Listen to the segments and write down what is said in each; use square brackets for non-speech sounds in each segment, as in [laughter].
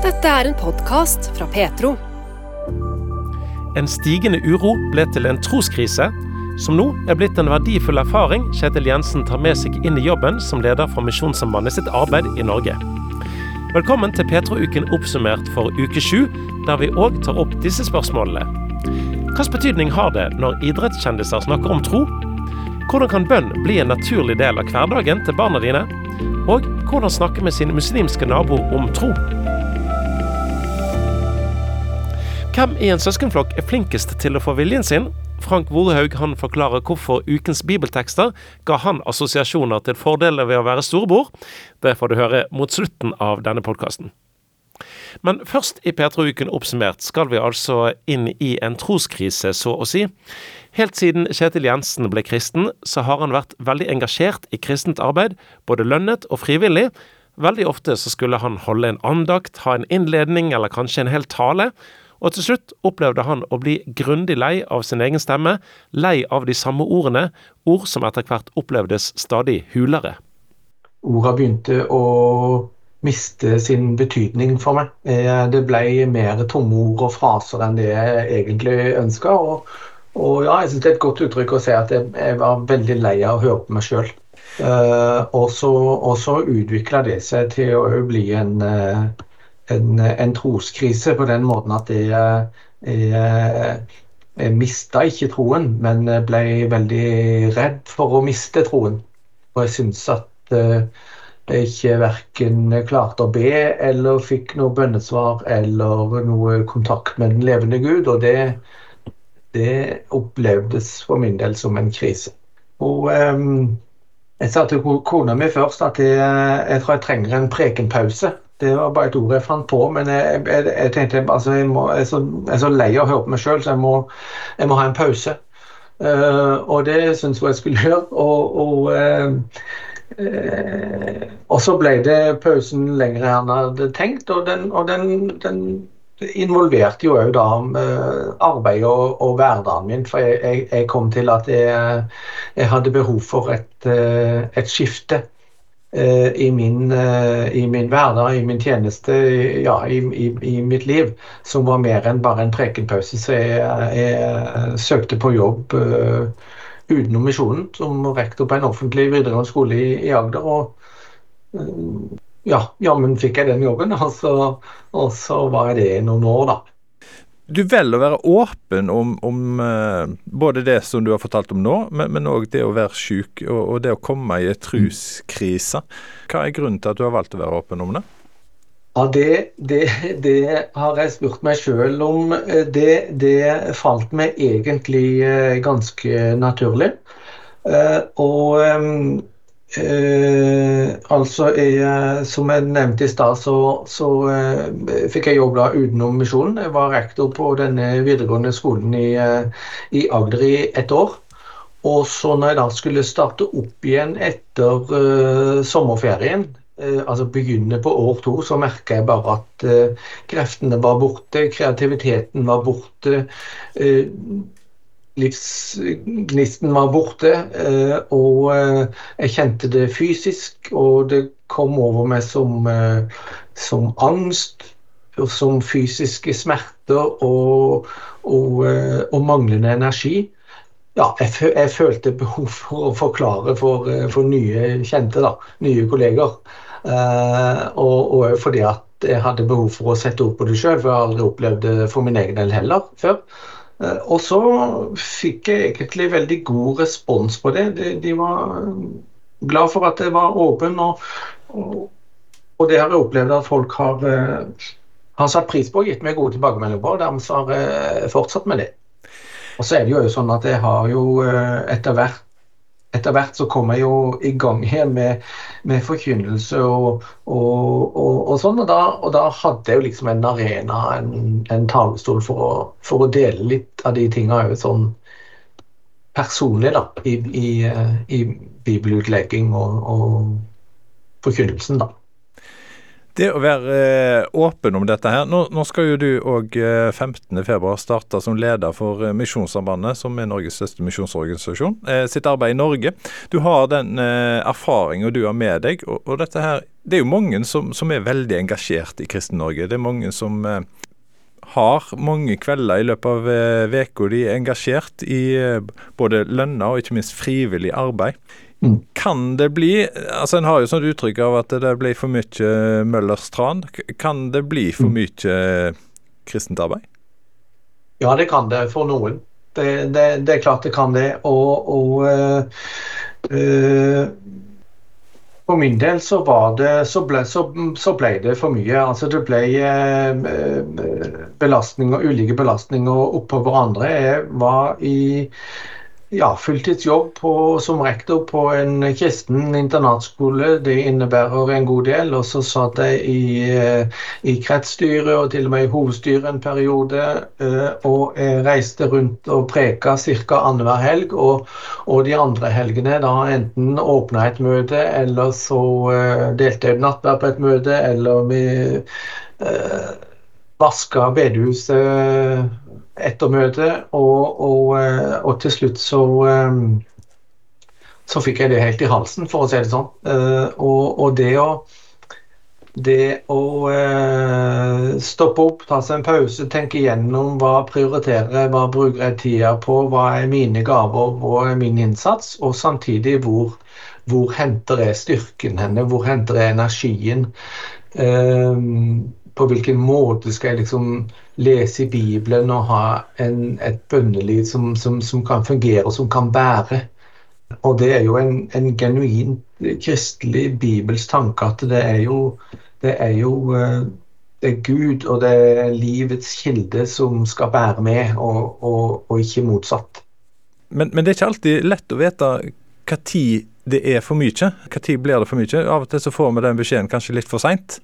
Dette er en podkast fra Petro. En stigende uro ble til en troskrise, som nå er blitt en verdifull erfaring Kjetil Jensen tar med seg inn i jobben som leder for Misjonssambandet sitt arbeid i Norge. Velkommen til Petro-uken oppsummert for uke sju, der vi òg tar opp disse spørsmålene. Hvilken betydning har det når idrettskjendiser snakker om tro? Hvordan kan bønn bli en naturlig del av hverdagen til barna dine? Og hvordan snakke med sin muslimske nabo om tro? Hvem i en søskenflokk er flinkest til å få viljen sin? Frank Vorehaug han forklarer hvorfor ukens bibeltekster ga han assosiasjoner til fordeler ved å være storebror. Det får du høre mot slutten av denne podkasten. Men først i Petro-uken oppsummert skal vi altså inn i en troskrise, så å si. Helt siden Kjetil Jensen ble kristen, så har han vært veldig engasjert i kristent arbeid, både lønnet og frivillig. Veldig ofte så skulle han holde en andakt, ha en innledning eller kanskje en hel tale. Og til slutt opplevde han å bli grundig lei av sin egen stemme, lei av de samme ordene, ord som etter hvert opplevdes stadig hulere. Orda begynte å miste sin betydning for meg. Eh, det ble mer tomme ord og fraser enn det jeg egentlig ønska. Og, og, ja, jeg syns det er et godt uttrykk å si at jeg, jeg var veldig lei av å høre på meg sjøl. Uh, og så utvikla det seg til å bli en uh, en, en, troskrise på den måten at jeg, jeg, jeg mista ikke troen, men ble veldig redd for å miste troen. Og jeg syns at jeg ikke verken klarte å be eller fikk noe bønnesvar eller noe kontakt med den levende Gud. Og det, det opplevdes for min del som en krise. Og um, jeg sa til kona mi først at jeg, jeg tror jeg trenger en prekenpause. Det var bare et ord jeg fant på, men jeg, jeg, jeg tenkte altså, jeg, må, er så, jeg, er så, lei av å høre på meg sjøl, så jeg må, må, ha en pause. Uh, og det syns jeg jeg skulle [laughs] gjøre. Og, og, uh, uh, og, så ble det pausen lenger enn jeg hadde tenkt, og den, og den, den involverte jo òg da arbeidet og, og, hverdagen min. For jeg, kom til at jeg, hadde behov for et, et skifte. Eh, i min, eh, i min, hverdag, i min tjeneste, ja, i, i, i, mitt liv, som var mer enn bare en prekenpause. Så jeg, jeg søkte på jobb uh, utenom misjonen, som rektor på en offentlig videregående skole i, i Agder. Og uh, ja, jammen fikk jeg den jobben, [laughs] og så, og så var jeg det i noen år, da du velger å være åpen om, om uh, både det som du har fortalt om nå, men òg det å være syk og, og, det å komme i et truskrise. Hva er grunnen til at du har valgt å være åpen om det? Ja, Det, det, det har jeg spurt meg sjøl om. Det, det, falt meg egentlig uh, ganske naturlig. Uh, og um, Eh, altså, jeg, Som jeg nevnte i stad, så, så eh, fikk jeg jobb da utenom misjonen. Jeg var rektor på denne videregående skolen i, eh, i, Agder i ett år. Og så når jeg da skulle starte opp igjen etter uh, sommerferien, uh, altså begynne på år to, så merka jeg bare at uh, kreftene var borte, kreativiteten var borte livsgnisten var borte. Eh, og eh, jeg kjente det fysisk, og det kom over meg som, eh, som angst. Og som fysiske smerter og, og, og manglende energi. Ja, jeg, jeg, følte behov for å forklare for, for nye kjente, da, nye kolleger. og, og fordi at jeg hadde behov for å sette ord på det sjøl, for jeg har aldri opplevd det for min egen del heller før. Eh, og så fikk jeg egentlig veldig god respons på det. De, de var glad for at jeg var åpen, og, og, og, det har jeg opplevd at folk har, eh, har satt pris på og gitt meg gode tilbakemeldinger på. og Dermed har jeg fortsatt med det. Og så er det jo sånn at jeg har jo eh, etter hvert etter hvert så kom jeg jo i gang igjen med, med forkynnelse og, og, og, og sånn. Da, og da, hadde jeg jo liksom en arena, en, en talerstol, for å, for å, dele litt av de tinga òg sånn personlig, da. I, i, i bibelutlegging og, og forkynnelsen, da. Det å være eh, åpen om dette her. Nå, nå skal jo du òg eh, 15.2 starte som leder for eh, Misjonssambandet, som er Norges største misjonsorganisasjon, eh, sitt arbeid i Norge. Du har den erfaringen du har med deg, og, og, dette her Det er jo mange som, som er veldig engasjert i Kristen-Norge. Det er mange som eh, har mange kvelder i løpet av uka de er engasjert i både lønna og ikke minst frivillig arbeid. Mm. Kan det bli altså En har jo sånn uttrykk av at det blir for mye Møllers tran. Kan det bli for mm. mye kristent arbeid? Ja, det kan det for noen. Det, det, det er klart det kan det. Og, og øh, øh, for min del så, var det, så, ble, så, så ble, det for mye. Altså det ble øh, belastninger, ulike belastninger oppå hverandre. Jeg var i ja, fulltidsjobb på, som rektor på en kristen internatskole. Det innebærer en god del. Og så satt jeg i, eh, i kretsstyret og til og med i hovedstyret en periode. Eh, og jeg reiste rundt og preka ca. annenhver helg. Og, og, de andre helgene da enten åpna et møte, eller så eh, delte jeg nattverd på et møte, eller vi øh, vaska bedehuset etter møtet, og, og, eh, og, til slutt så eh, så fikk jeg det helt i halsen, for å si det sånn. Eh, og, og det å det å stoppe opp, ta seg en pause, tenke igjennom hva prioriterer jeg, hva bruker jeg tida på, hva er mine gaver, hva er min innsats, og samtidig hvor, hvor henter jeg styrken henne, hvor henter jeg energien. på hvilken måte skal jeg liksom lese i Bibelen og ha en, et bønneliv som, som, som, kan fungere og som kan bære. Og det er jo en, en genuin kristelig bibelsk tanke at det er jo, det er jo eh, det er Gud og det er livets kilde som skal bære med, og, og, og ikke motsatt. Men, men, det er ikke alltid lett å vite tid det er for mye. Tid blir det for mye? Av og til så får vi den beskjeden kanskje litt for seint.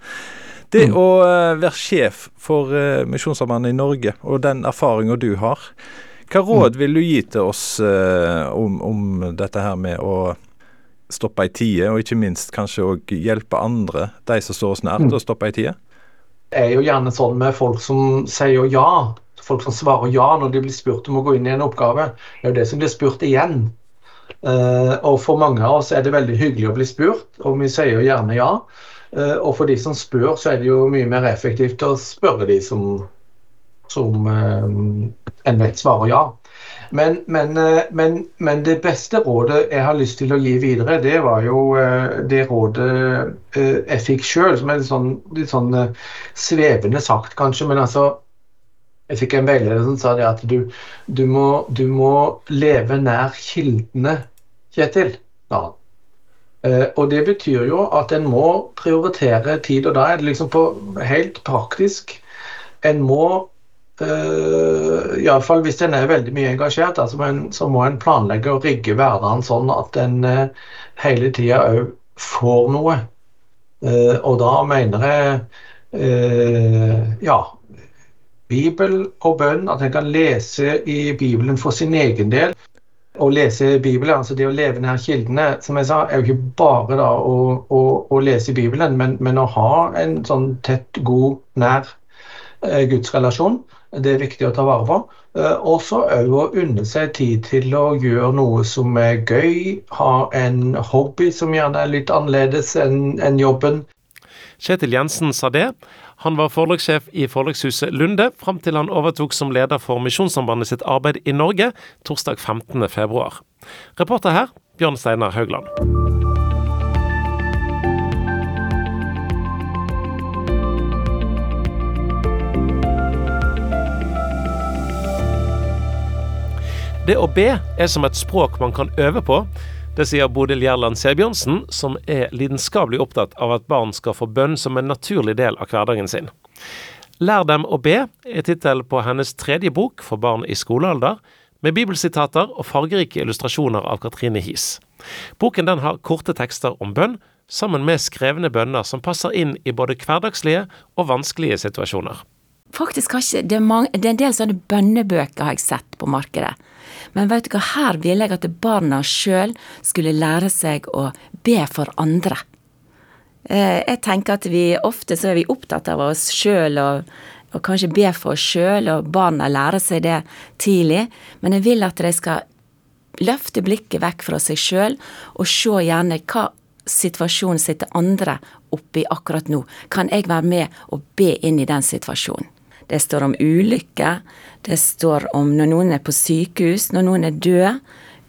Det mm. å eh, være sjef for uh, Misjonssambandet i Norge, og den erfaringa du har, hva råd mm. vil du gi til oss uh, om, om, dette her med å stoppe i tide, og ikke minst kanskje òg hjelpe andre, de som står oss nært, til å stoppe i tide? Det er jo gjerne sånn med folk som sier ja, folk som svarer ja når de blir spurt om å gå inn i en oppgave. Det er jo det som blir spurt igjen. Uh, og for mange av oss er det veldig hyggelig å bli spurt, og vi sier jo gjerne ja. Eh, og for de som spør, så er det jo mye mer effektivt å spørre de som, som eh, en vet svarer ja. Men, men, eh, men, men, det beste rådet jeg har lyst til å gi videre, det var jo det rådet jeg fikk sjøl, som er litt sånn, litt sånn, svevende sagt, kanskje. Men altså Jeg fikk en veileder som sa det at du, du, må, du må leve nær kildene, Kjetil. Ja, og Det betyr jo at en må prioritere tid, og da er det liksom på helt praktisk. En må Uh, Iallfall hvis en er veldig mye engasjert, så må en, så må en planlegge og rigge hverdagen sånn at en uh, hele tida òg får noe. Uh, og da mener jeg ja, Bibel og bønn, at en kan lese i Bibelen for sin egen del å lese Bibelen, altså det å leve nær kildene, som jeg sa, er jo ikke bare da å, å, å lese Bibelen, men, men, å ha en sånn tett, god, nær eh, gudsrelasjon. Det er viktig å ta vare på. Eh, og så òg å unne seg tid til å gjøre noe som er gøy, ha en hobby som gjerne er litt annerledes enn en jobben. Kjetil Jensen sa det. Han var forlagssjef i forlagshuset Lunde fram til han overtok som leder for Misjonssambandet sitt arbeid i Norge torsdag 15.2. Reporter her, Bjørn Steinar Haugland. Det å be er som et språk man kan øve på, det sier Bodil Gjerland Sebjørnsen, som er lidenskapelig opptatt av at barn skal få bønn som en naturlig del av hverdagen sin. Lær dem å be er tittel på hennes tredje bok for barn i skolealder, med bibelsitater og fargerike illustrasjoner av Katrine His. Boken den har korte tekster om bønn, sammen med skrevne bønner som passer inn i både hverdagslige og vanskelige situasjoner. Faktisk har ikke det, mange, det er en del sånne bønnebøker har jeg sett på markedet. Men vet du hva, her ville jeg at barna sjøl skulle lære seg å be for andre. Eh, jeg tenker at vi ofte så er vi opptatt av oss sjøl og, og, kanskje be for oss sjøl, og barna lærer seg det tidlig. Men jeg vil at de skal løfte blikket vekk fra seg sjøl og se gjerne hva situasjonen sitter andre oppi akkurat nå. Kan jeg være med og be inn i den situasjonen? Det står om ulykker, det står om når noen er på sykehus, når noen er død.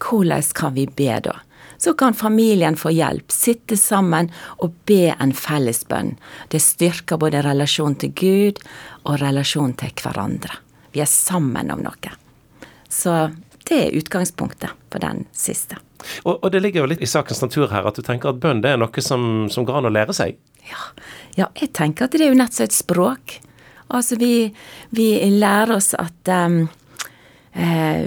Hvordan kan vi be da? Så kan familien få hjelp, sitte sammen og be en felles bønn. Det styrker både relasjon til Gud og relasjon til hverandre. Vi er sammen om noe. Så det er utgangspunktet for den siste. Og, og, det ligger jo litt i sakens natur her at du tenker at bønn det er noe som, som går an å lære seg? Ja. ja, jeg tenker at det er jo nettopp et språk. Altså, vi, vi lærer oss at um,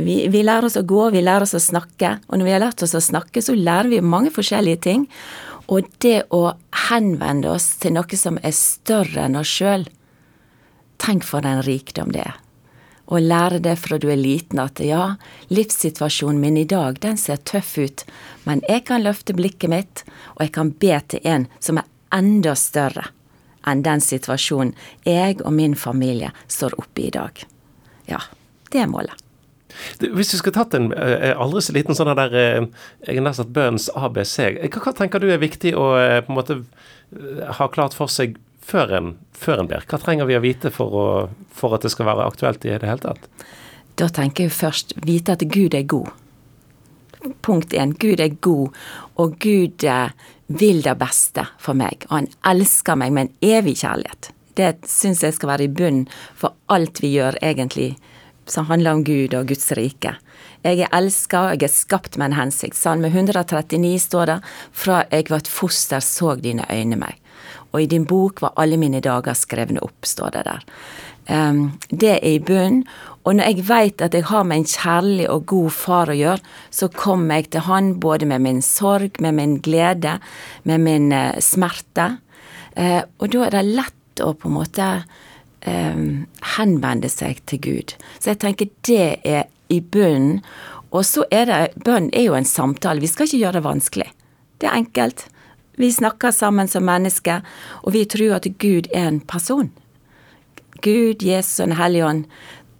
vi, vi, lærer oss å gå, vi lærer oss å snakke. Og når vi har lært oss å snakke, så lærer vi mange forskjellige ting. Og det å henvende oss til noe som er større enn oss sjøl, tenk for en rikdom det er. Å lære det fra du er liten at ja, livssituasjonen min i dag, den ser tøff ut, men jeg kan løfte blikket mitt, og jeg kan be til en som er enda større enn den situasjonen jeg og min familie står oppe i i dag. Ja, det er målet. Hvis du skulle tatt en eh, aldri så liten sånn der eh, Jeg har nesten bønns ABC. Hva, hva, tenker du er viktig å eh, på en måte ha klart for seg før en, før en ber? Hva trenger vi å vite for, å, for at det skal være aktuelt i det hele tatt? Da tenker jeg først vite at Gud er god. Punkt én. Gud er god, og Gud vil det beste for meg. Og han elsker meg med en evig kjærlighet. Det syns jeg skal være i bunnen for alt vi gjør, egentlig som handler om Gud og Guds rike. Jeg er elska, jeg er skapt med en hensikt. Salme 139 står det, fra jeg var et foster så dine øyne meg. Og i din bok var alle mine dager skrevne opp, står det der. Um, det er i bunnen. Og når jeg veit at jeg har med en kjærlig og god far å gjøre, så kommer jeg til han både med min sorg, med min glede, med min eh, smerte. Eh, og da er det lett å på en måte eh, henvende seg til Gud. Så jeg tenker det er i bunnen. Og så er det Bønn er jo en samtale. Vi skal ikke gjøre det vanskelig. Det er enkelt. Vi snakker sammen som mennesker, og vi tror at Gud er en person. Gud, Jesus og Den hellige ånd.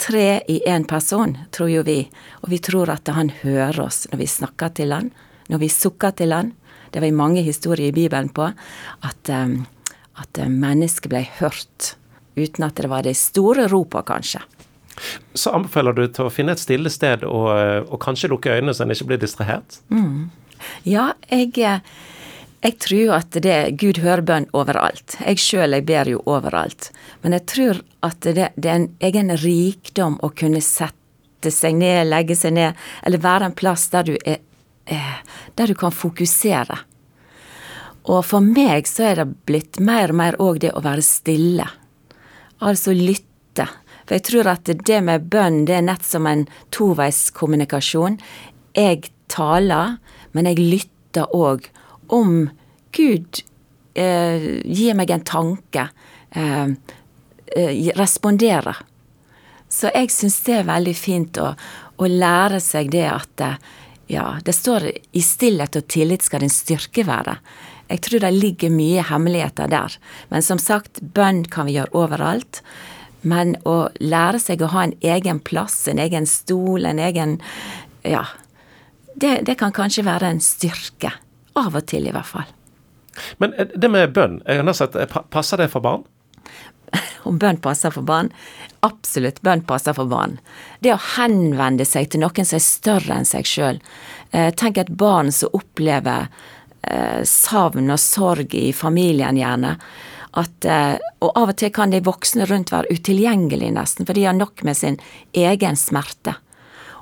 Tre i én person, tror jo vi. Og vi tror at han hører oss når vi snakker til han, når vi sukker til han. Det var mange historier i Bibelen på at, um, at mennesket ble hørt uten at det var de store ropa, kanskje. Så anbefaler du til å finne et stille sted og, og kanskje lukke øynene så en ikke blir distrahert? Mm. Ja, jeg, jeg tror at det, Gud hører bønn overalt. Jeg sjøl ber jo overalt. Men jeg tror at det, det er en egen rikdom å kunne sette seg ned, legge seg ned, eller være en plass der du, er, der du kan fokusere. Og for meg så er det blitt mer og mer òg det å være stille. Altså lytte. For jeg tror at det med bønn, det er nett som en toveiskommunikasjon. Jeg taler, men jeg lytter òg om Gud eh, gir meg en tanke, eh, eh. Så jeg syns det er veldig fint å, å, lære seg det at eh, ja, det står i stillhet og tillit skal din styrke være. Jeg tror det ligger mye hemmeligheter der. Men som sagt, bønn kan vi gjøre overalt. Men å lære seg å ha en egen plass, en egen stol, en egen Ja. Det, det kan kanskje være en styrke. Av og til, i hvert fall. Men eh, det med bønn, sett, eh, passer det for barn? [laughs] Om bønn passer for barn? Absolutt, bønn passer for barn. Det å henvende seg til noen som er større enn seg sjøl. Eh, tenk et barn som opplever savn og sorg i familien, gjerne. At, og av og til kan de voksne rundt være utilgjengelige, nesten, for de har nok med sin egen smerte.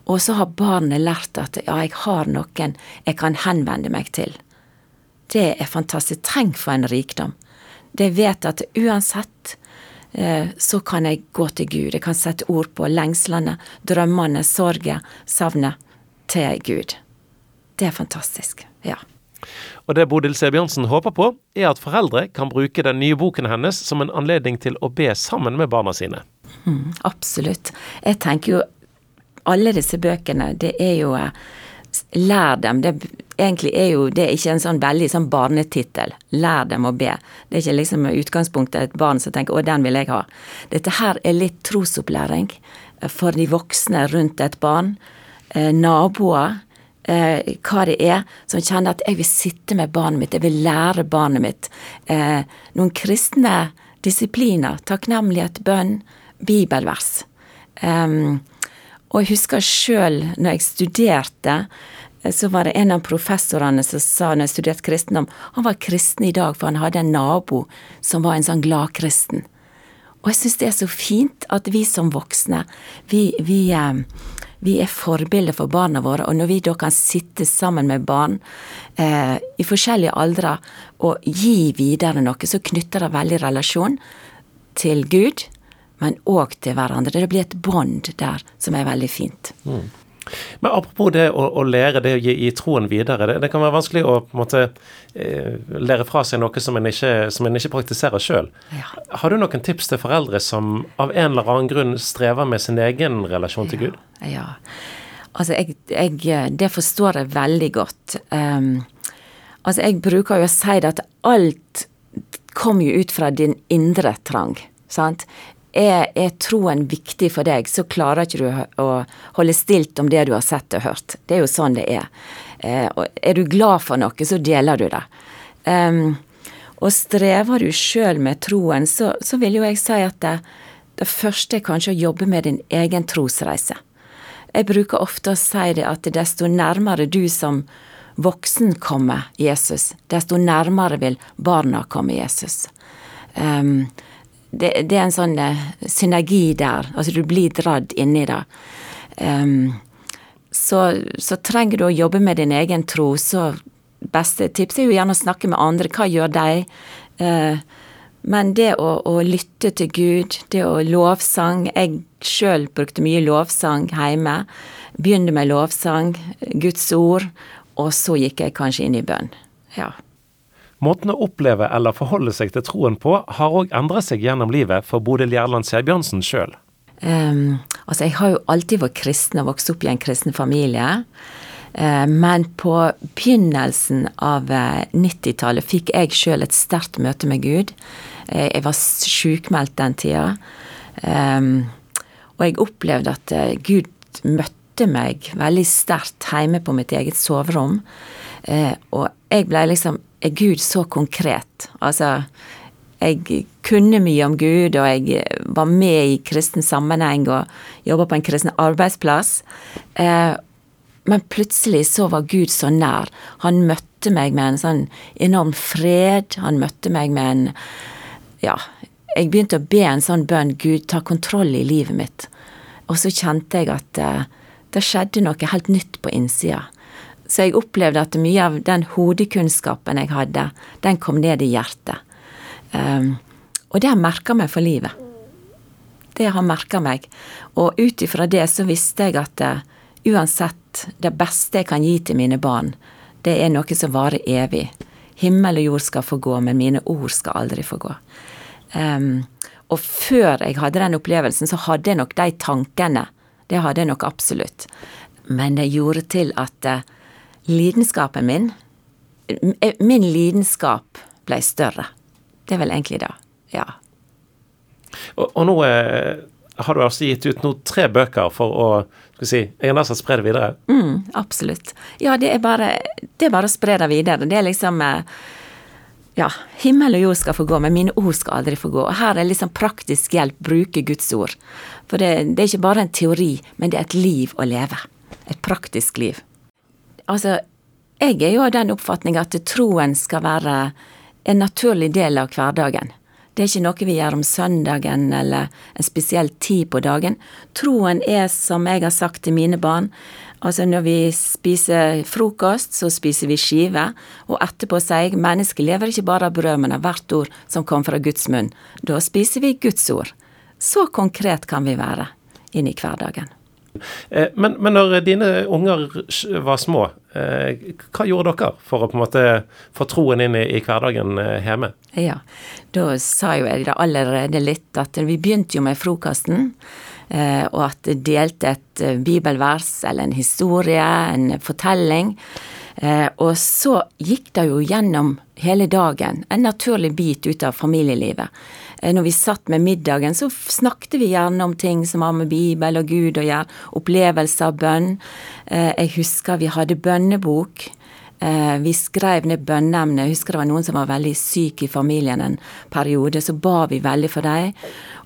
Og så har barnet lært at ja, jeg har noen jeg kan henvende meg til. Det er fantastisk. Tenk for en rikdom. Det vet at uansett eh, så kan jeg gå til Gud. Jeg kan sette ord på lengslene, drømmene, sorgen, savnet til Gud. Det er fantastisk. Ja. Og det Bodil Sebjørnsen håper på, er at foreldre kan bruke den nye boken hennes som en anledning til å be sammen med barna sine. Mm, absolutt. Jeg tenker jo alle disse bøkene, det er jo eh, lær dem. Det egentlig er jo det er ikke en sånn veldig sånn barnetittel. Lær dem å be. Det er ikke liksom utgangspunktet et barn som tenker 'å, den vil jeg ha'. Dette her er litt trosopplæring for de voksne rundt et barn. Eh, naboer. Eh, hva det er, som kjenner at 'jeg vil sitte med barnet mitt', jeg vil lære barnet mitt. Eh, noen kristne disipliner. Takknemlighet, bønn, bibelvers. Um, og jeg husker sjøl når jeg studerte, så var det en av professorene som sa når jeg studerte kristendom, han var kristen i dag, for han hadde en nabo som var en sånn gladkristen. Og jeg syns det er så fint at vi som voksne, vi, vi, eh, vi er forbilder for barna våre. Og når vi da kan sitte sammen med barn eh, i forskjellige aldre og gi videre noe, så knytter det veldig relasjon til Gud, men òg til hverandre. Det blir et bånd der som er veldig fint. Mm. Men apropos det å, å, lære det å gi, gi troen videre. Det, det, kan være vanskelig å på en måte eh, lære fra seg noe som en ikke, som en ikke praktiserer sjøl. Ja. Har du noen tips til foreldre som av en eller annen grunn strever med sin egen relasjon til Gud? Ja, altså jeg, jeg, Det forstår jeg veldig godt. Um, altså jeg bruker jo å si det at alt kommer jo ut fra din indre trang. Sant? Er, er, troen viktig for deg, så klarer ikke du å holde stilt om det du har sett og hørt. Det er jo sånn det er. Eh, er du glad for noe, så deler du det. Um, og strever du sjøl med troen, så, så, vil jo jeg si at det, det første er kanskje å jobbe med din egen trosreise. Jeg bruker ofte å si det at desto nærmere du som voksen kommer Jesus, desto nærmere vil barna komme Jesus. Um, det, det, er en sånn uh, synergi der. Altså du blir dratt inn i det. Um, så, så, trenger du å jobbe med din egen tro, så beste tips er jo gjerne å snakke med andre. Hva gjør de? Uh, men det å, å, lytte til Gud, det å lovsang Jeg sjøl brukte mye lovsang hjemme. Begynte med lovsang, Guds ord, og så gikk jeg kanskje inn i bønn. Ja. Måten å oppleve eller forholde seg til troen på har òg endret seg gjennom livet for Bodil Gjerland Sæbjørnsen sjøl. Um, ehm, altså, jeg har jo alltid vært kristen og vokst opp i en kristen familie. Uh, men på begynnelsen av 90-tallet eh, fikk jeg sjøl et sterkt møte med Gud. Uh, jeg var sjukmeldt den tida. Um, og jeg opplevde at uh, Gud møtte meg veldig sterkt hjemme på mitt eget soverom. Og jeg ble liksom er Gud så konkret? Altså, jeg kunne mye om Gud, og jeg var med i kristen sammenheng og jobba på en kristen arbeidsplass. Eh, men plutselig så var Gud så nær. Han møtte meg med en sånn enorm fred. Han møtte meg med en Ja, jeg begynte å be en sånn bønn Gud, ta kontroll i livet mitt. Og så kjente jeg at eh, det skjedde noe helt nytt på innsida. Så jeg opplevde at mye av den hodekunnskapen jeg hadde, den kom ned i hjertet. Um, og det har merka meg for livet. Det har merka meg. Og ut ifra det så visste jeg at uh, uansett, det beste jeg kan gi til mine barn, det er noe som varer evig. Himmel og jord skal få gå, men mine ord skal aldri få gå. Um, og før jeg hadde den opplevelsen, så hadde jeg nok de tankene. Det hadde jeg nok absolutt. Men det gjorde til at uh, lidenskapen min Min lidenskap ble større. Det er vel egentlig det. Ja. Og, og nå eh, har du altså gitt ut nå tre bøker for å skal si, jeg har nesten spre det videre? Mm, absolutt. Ja, det er bare, det er bare å spre det videre. Det er liksom eh, ja, himmel og jord skal få gå, men mine ord skal aldri få gå. Og her er liksom praktisk hjelp, bruke Guds ord. For det, det, er ikke bare en teori, men det er et liv å leve. Et praktisk liv. Altså, jeg er jo av den oppfatning at troen skal være en naturlig del av hverdagen. Det er ikke noe vi gjør om søndagen eller en spesiell tid på dagen. Troen er, som jeg har sagt til mine barn, altså når vi spiser frokost, så spiser vi skive, og etterpå sier jeg mennesket lever ikke bare av brød, men av hvert ord som kom fra Guds munn. Da spiser vi Guds ord. Så konkret kan vi være inn i hverdagen. Eh, men, men, når dine unger var små, eh, hva gjorde dere for å på en måte få troen inn i, i hverdagen eh, hjemme? Ja, da sa jo jeg det allerede litt at vi begynte jo med frokosten. og at det delte et bibelvers eller en historie, en fortelling. Og så gikk det jo gjennom hele dagen, en naturlig bit ut av familielivet. Eh, når vi satt med middagen, så snakket vi gjerne om ting som har med Bibel og Gud å gjøre, opplevelser av bønn. Eh, jeg husker vi hadde bønnebok. Vi skrev ned bønneemnet. Jeg husker det var noen som var veldig syk i familien en periode. Så ba vi veldig for dem.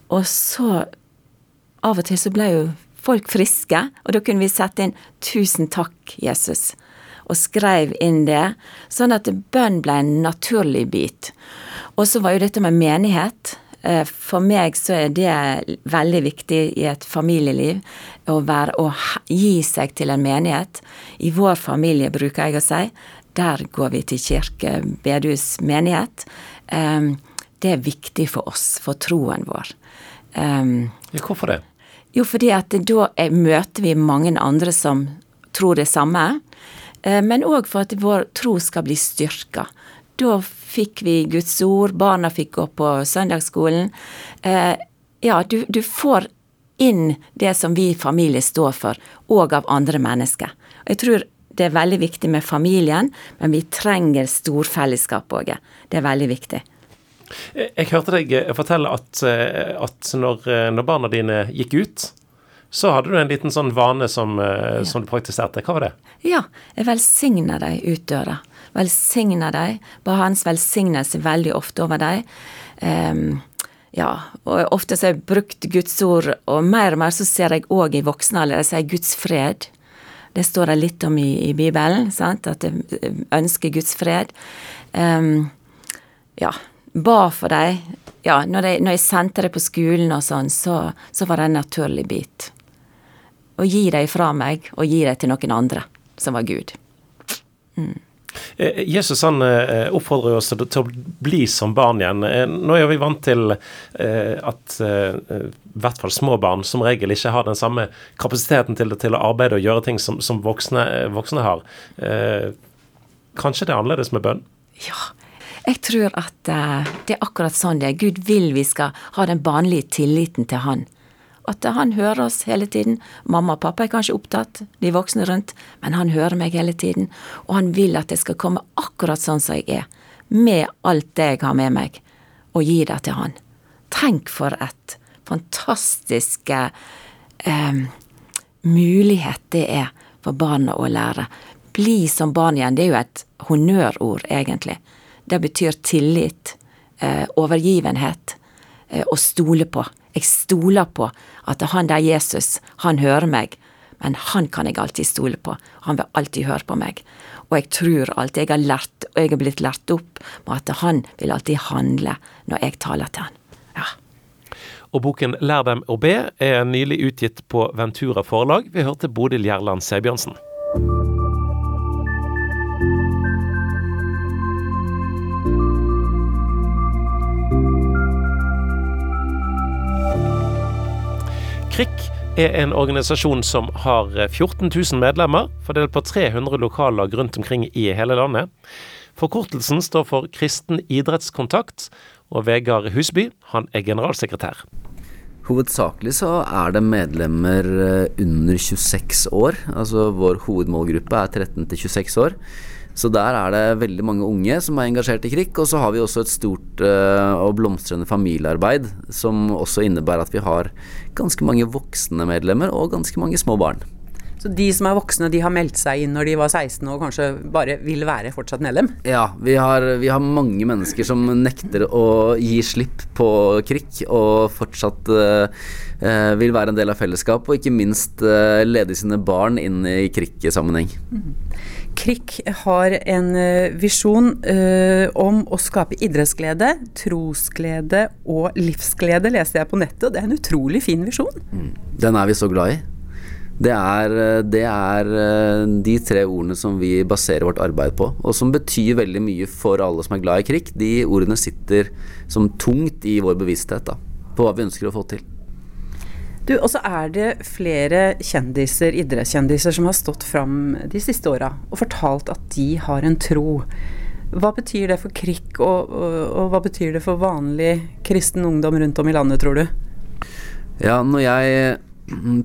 Og så Av og til så ble jo folk friske, og da kunne vi sette inn 'Tusen takk, Jesus' og skrev inn det, sånn at bønn ble en naturlig bit. Og så var jo dette med menighet. Eh, for meg så er det veldig viktig i et familieliv å, være, å gi seg til en menighet. I vår familie, bruker jeg å si, der går vi til kirke, bedehus, menighet. Ehm, det er viktig for oss, for troen vår. Ehm, hvorfor det? Jo, fordi at da møter vi mange andre som tror det samme. Eh, men òg for at vår tro skal bli styrka. Da fikk vi Guds ord, barna fikk gå på søndagsskolen. Eh, ja, du, du får inn det som vi familie står for, og av andre mennesker. Og jeg tror det er veldig viktig med familien, men vi trenger storfellesskap òg. Det er veldig viktig. Jeg hørte deg fortelle at, eh, at når, når barna dine gikk ut, så hadde du en liten sånn vane som, uh, ja. som du praktiserte. Hva var det? Ja, jeg velsigner deg ut døra. Velsigner deg. Bare Hans velsignelse veldig ofte over deg. Um, ja, og ofte så har jeg brukt Guds ord, og mer og mer så ser jeg òg i voksne alder, jeg sier Guds fred. Det står det litt om i, i Bibelen, sant? at jeg ønsker Guds fred. Um, ja, ba for deg. Ja, når jeg, når jeg sendte det på skolen og sånn, så, så var det en naturlig bit og gi dem fra meg, og gi dem til noen andre, som var Gud. Mm. Jesus han eh, oppfordrer oss til å bli som barn igjen. Eh, nå er vi vant til at i hvert fall små barn som regel ikke har den samme kapasiteten til, til å arbeide og gjøre ting som, som voksne, voksne, har. Kanskje det er annerledes med bønn? Ja, jeg tror at det er akkurat sånn det er. Gud vil vi skal ha den barnlige tilliten til Han. At han hører oss hele tiden. Mamma og pappa er kanskje opptatt, de voksne rundt, men han hører meg hele tiden. Og han vil at jeg skal komme akkurat sånn som jeg er, med alt det jeg har med meg, og gi det til han. Tenk for et fantastisk eh, mulighet det er for barna å lære. Bli som barn igjen, det er jo et honnørord, egentlig. Det betyr tillit, eh, overgivenhet, eh, å stole på. Jeg stoler på at han der Jesus, han hører meg, men han kan jeg alltid stole på. Han vil alltid høre på meg. Og jeg tror alltid jeg har lært, og jeg har blitt lært opp med at han vil alltid handle når jeg taler til han. Ja. Og boken Lær dem å be er nylig utgitt på Ventura forlag. Vi hørte Bodil Gjerland Sebjørnsen. KRIK er en organisasjon som har 14 eh, 000 medlemmer, fordelt på 300 lokallag rundt omkring i hele landet. Forkortelsen står for Kristen idrettskontakt, og Vegard Husby han er generalsekretær. Hovedsakelig så er det medlemmer eh, under 26 år. Altså vår hovedmålgruppe er 13 til 26 år. Så der er det veldig mange unge som er engasjert i krig. Og så har vi også et stort uh, og blomstrende familiearbeid, som også innebærer at vi har ganske mange voksne medlemmer og ganske mange små barn. Så de som er voksne, de har meldt seg inn når de var 16 og kanskje bare vil være fortsatt medlem? Ja, vi har, vi har mange mennesker som nekter å gi slipp på krig og fortsatt uh, vil være en del av fellesskap, og ikke minst uh, lede sine barn inn i krigssammenheng. Mm. KRIK har en eh, visjon uh, om å skape idrettsglede, trosglede og livsglede, leste jeg på nettet. og Det er en utrolig fin visjon. Mm. Den er vi så glad i. Det er, eh, det er, de tre ordene som vi baserer vårt arbeid på, og som betyr veldig mye for alle som er glad i krig. De ordene sitter som tungt i vår bevissthet da, på hva vi ønsker å få til. Du, Og så er det flere kjendiser, idrettskjendiser som har stått fram de siste åra og fortalt at de har en tro. Hva betyr det for Krikk, og, og, og, hva betyr det for vanlig kristen ungdom rundt om i landet, tror du? Ja, når jeg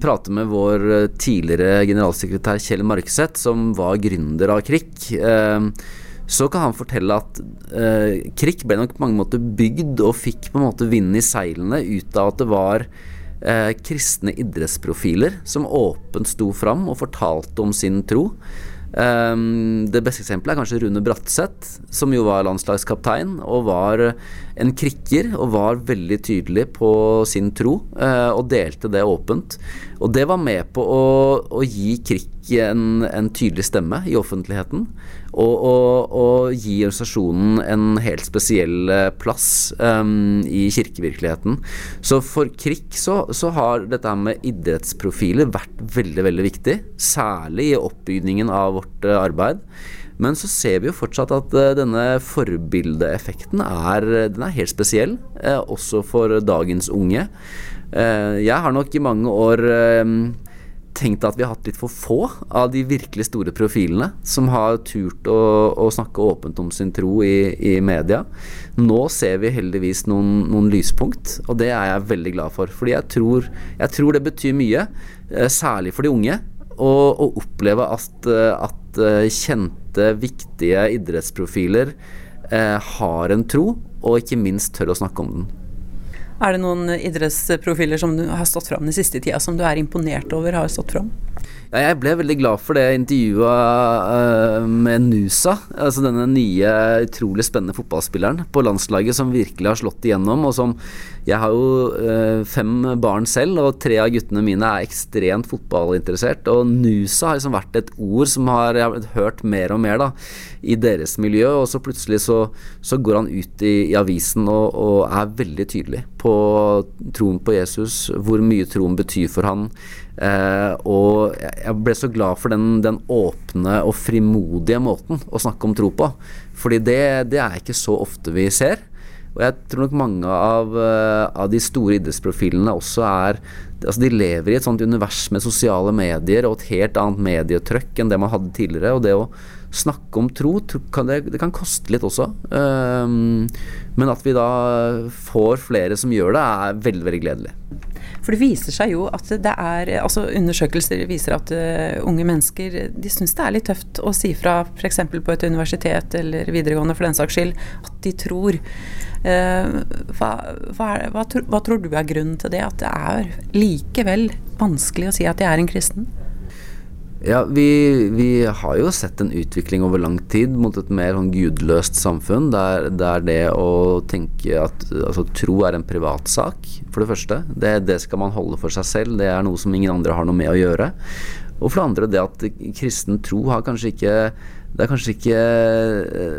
prater med vår eh, tidligere generalsekretær Kjell Markseth, som var gründer av Krikk, eh, så kan han fortelle at eh, KRIK ble nok på mange måter bygd og fikk på en måte vind i seilene ut av at det var eh, kristne idrettsprofiler som åpent sto fram og fortalte om sin tro. Um, det beste eksempelet er kanskje Rune Bratseth, som jo var landslagskaptein og var en krikker og var veldig tydelig på sin tro uh, og delte det åpent. Og det var med på å, å gi en, en, tydelig stemme i offentligheten. Og, og, og gi organisasjonen en helt spesiell eh, plass um, i kirkevirkeligheten. Så for KRIK så, så, har dette med idrettsprofiler vært veldig, veldig viktig. Særlig i oppbygningen av vårt uh, arbeid. Men så ser vi jo fortsatt at uh, denne forbildeeffekten er, den er helt spesiell, også for dagens unge. jeg har nok i mange år tenkt at vi har hatt litt for få av de virkelig store profilene som har turt å, å snakke åpent om sin tro i, i, media. Nå ser vi heldigvis noen, noen, lyspunkt, og det er jeg veldig glad for. Fordi jeg tror, jeg tror det betyr mye, eh, særlig for de unge, å, å oppleve at, eh, at, eh, kjente, viktige idrettsprofiler eh, har en tro, og ikke minst tør å snakke om den. Er det noen idrettsprofiler som du har stått fram den siste tida, som du er imponert over har stått fram? Ja, jeg ble veldig glad for det intervjuet uh, med Nusa, altså denne nye, utrolig spennende fotballspilleren på landslaget som virkelig har slått igjennom, og som Jeg har jo uh, fem barn selv, og tre av guttene mine er ekstremt fotballinteressert, og Nusa har liksom vært et ord som har jeg har hørt mer og mer da, i deres miljø, og så plutselig så, så går han ut i, i avisen og, og er veldig tydelig på troen på Jesus, hvor mye troen betyr for han. Eh, og jeg ble så glad for den, den, åpne og frimodige måten å snakke om tro på. Fordi det, det er ikke så ofte vi ser. Og jeg tror nok mange av, uh, av de store idrettsprofilene også er Altså De lever i et sånt univers med sosiale medier og et helt annet medietrøkk enn det man hadde tidligere. Og det å snakke om tro, det, kan koste litt også. Um, men at vi da får flere som gjør det, er veldig, veldig gledelig. For det viser seg jo at det er altså Undersøkelser viser at uh, unge mennesker de syns det er litt tøft å si fra f.eks. på et universitet eller videregående for den saks skyld at de tror. Uh, hva, hva, hva, hva tror du er grunnen til det? At det er likevel vanskelig å si at de er en kristen? Ja, vi, vi, har jo sett en utvikling over lang tid mot et mer sånn gudløst samfunn, der, der, det å tenke at altså, tro er en privatsak, for det første. Det, det, skal man holde for seg selv, det er noe som ingen andre har noe med å gjøre. Og for det andre det at kristen tro har kanskje ikke det har kanskje ikke